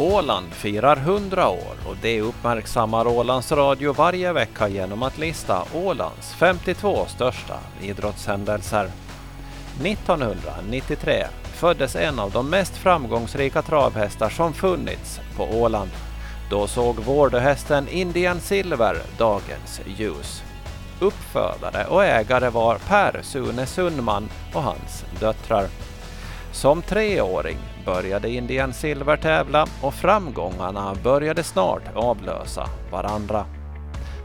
Åland firar 100 år och det uppmärksammar Ålands Radio varje vecka genom att lista Ålands 52 största idrottshändelser. 1993 föddes en av de mest framgångsrika travhästar som funnits på Åland. Då såg vårdhästen Indian Silver dagens ljus. Uppfödare och ägare var Per Sune Sundman och hans döttrar. Som treåring började Indian Silver tävla och framgångarna började snart avlösa varandra.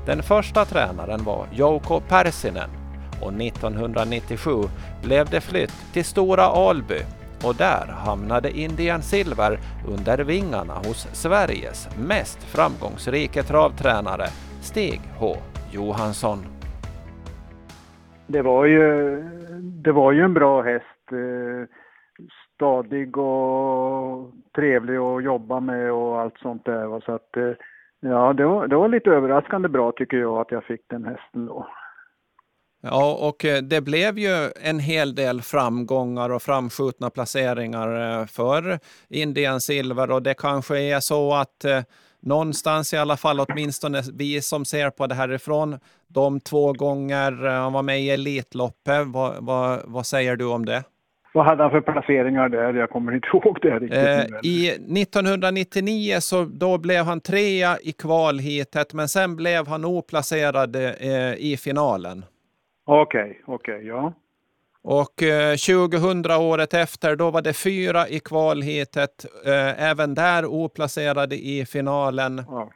Den första tränaren var Jouko Persinen och 1997 blev det flytt till Stora Alby och där hamnade Indian Silver under vingarna hos Sveriges mest framgångsrike travtränare Stig H Johansson. Det var ju, det var ju en bra häst. Eh, Stadig och trevlig att jobba med och allt sånt där. Så att, eh, ja, det var, det var lite överraskande bra tycker jag att jag fick den hästen då. Ja, och eh, det blev ju en hel del framgångar och framskjutna placeringar eh, för Indian Silver och det kanske är så att någonstans i alla fall, åtminstone vi som ser på det härifrån, de två gånger han var med i Elitloppet, vad, vad, vad säger du om det? Vad hade han för placeringar där? Jag kommer inte ihåg det riktigt. Eh, I 1999 så då blev han trea i kvalhitet men sen blev han oplacerad eh, i finalen. Okej, okay, okej, okay, ja. Och eh, 2000 året efter då var det fyra i kvalhitet, eh, även där oplacerade i finalen. Ja.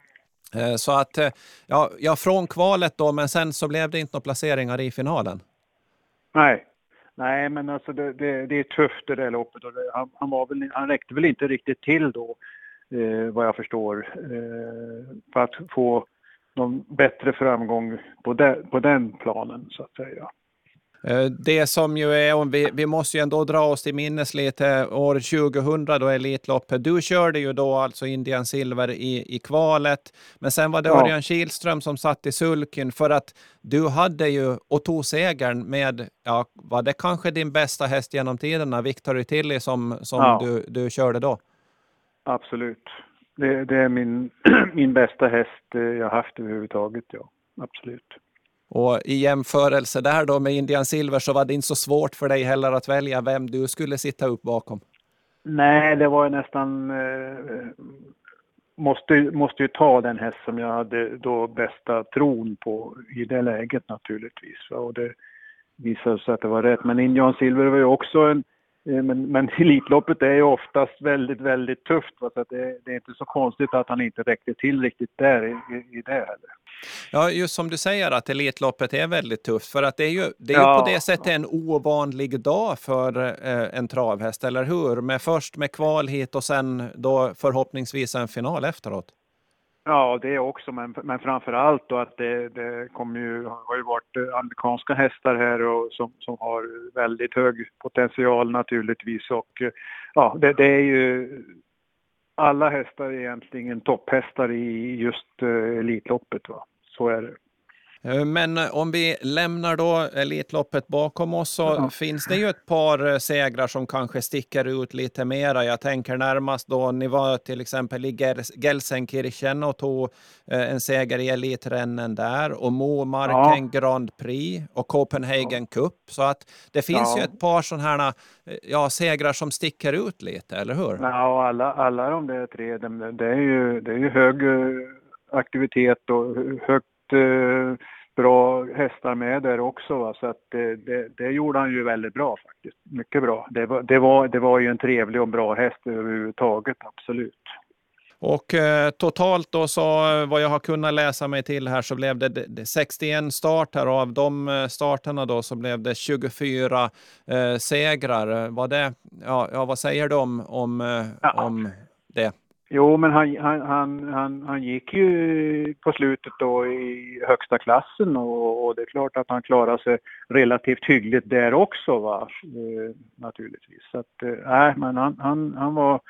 Eh, så att, eh, ja, ja, från kvalet då, men sen så blev det inte några placeringar i finalen. Nej, Nej, men alltså det, det, det är tufft det där loppet och det, han, han, var väl, han räckte väl inte riktigt till då, eh, vad jag förstår, eh, för att få någon bättre framgång på, de, på den planen så att säga. Eh, det som ju är, vi, vi måste ju ändå dra oss till minnes lite, år 2000 då Elitloppet. Du körde ju då alltså Indian Silver i, i kvalet, men sen var det ja. Örjan Kihlström som satt i sulken för att du hade ju och tog segern med, ja, var det kanske din bästa häst genom tiderna, Victory Tilly som, som ja. du, du körde då? Absolut. Det, det är min, min bästa häst eh, jag haft överhuvudtaget, ja. Absolut. Och i jämförelse där då med Indian Silver så var det inte så svårt för dig heller att välja vem du skulle sitta upp bakom. Nej, det var nästan... Eh, måste, måste ju ta den häst som jag hade då bästa tron på i det läget naturligtvis. Och det visade sig att det var rätt. Men Indian Silver var ju också en Eh, men, men Elitloppet är ju oftast väldigt, väldigt tufft. Så att det, det, är inte så konstigt att han inte räckte till riktigt där i, i, det heller. Ja, just som du säger att Elitloppet är väldigt tufft. För att det är ju, det är ja. på det sättet en ovanlig dag för eh, en travhäst, eller hur? Med först med kval hit och sen då förhoppningsvis en final efteråt. Ja, det också, men, men framför allt då att det, det kommer ju, har ju varit eh, amerikanska hästar här och som, som har väldigt hög potential naturligtvis och eh, ja, det, det är ju alla hästar är egentligen topphästar i just uh, Elitloppet. Va? Så är det. Eh, men eh, om vi lämnar då Elitloppet bakom oss så ja. finns det ju ett par eh, segrar som kanske sticker ut lite mera. Jag tänker närmast då ni var till exempel i Gelsenkirchen och tog en seger i Elitrennen där och Momarken ja. Grand Prix och Copenhagen ja. Cup. Så att det finns ju ett par sådana här ja, segrar som sticker ut lite, eller hur? Ja, alla, alla de där tre, det är ju, det är ju hög aktivitet och högt bra hästar med där också. Va? Så att det, det, det, gjorde han ju väldigt bra faktiskt. Mycket bra. Det var, det, var, det var ju en trevlig och bra häst överhuvudtaget, absolut. Och eh, totalt då så vad jag har kunnat läsa mig till här så blev det 61 starter och av de eh, starterna då så blev det 24 eh, segrar. Var det, ja, ja, vad säger du om, om, eh, ja. om det? Jo, men han, han, han, han, han gick ju på slutet då i högsta klassen och, och det är klart att han klarade sig relativt hyggligt där också va, e, naturligtvis. Så att, eh, nej, men han, han, han var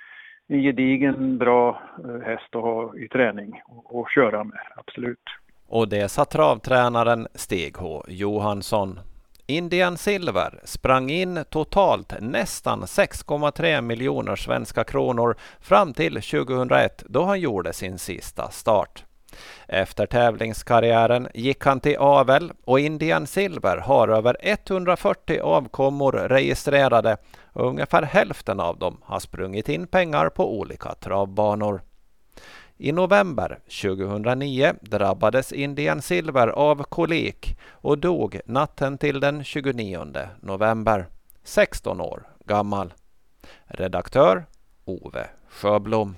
en gedigen bra eh, häst att ha i träning och, och köra med, absolut. Och det sa travtränaren Stig H Johansson. Indian Silver sprang in totalt nästan 6,3 miljoner svenska kronor fram till 2001 då han gjorde sin sista start. Efter tävlingskarriären gick han till avel och Indian Silver har över 140 avkommor registrerade och ungefär hälften av dem har sprungit in pengar på olika travbanor. I november 2009 drabbades Indian Silver av kolik och dog natten till den 29 november, 16 år gammal. Redaktör Ove Sjöblom.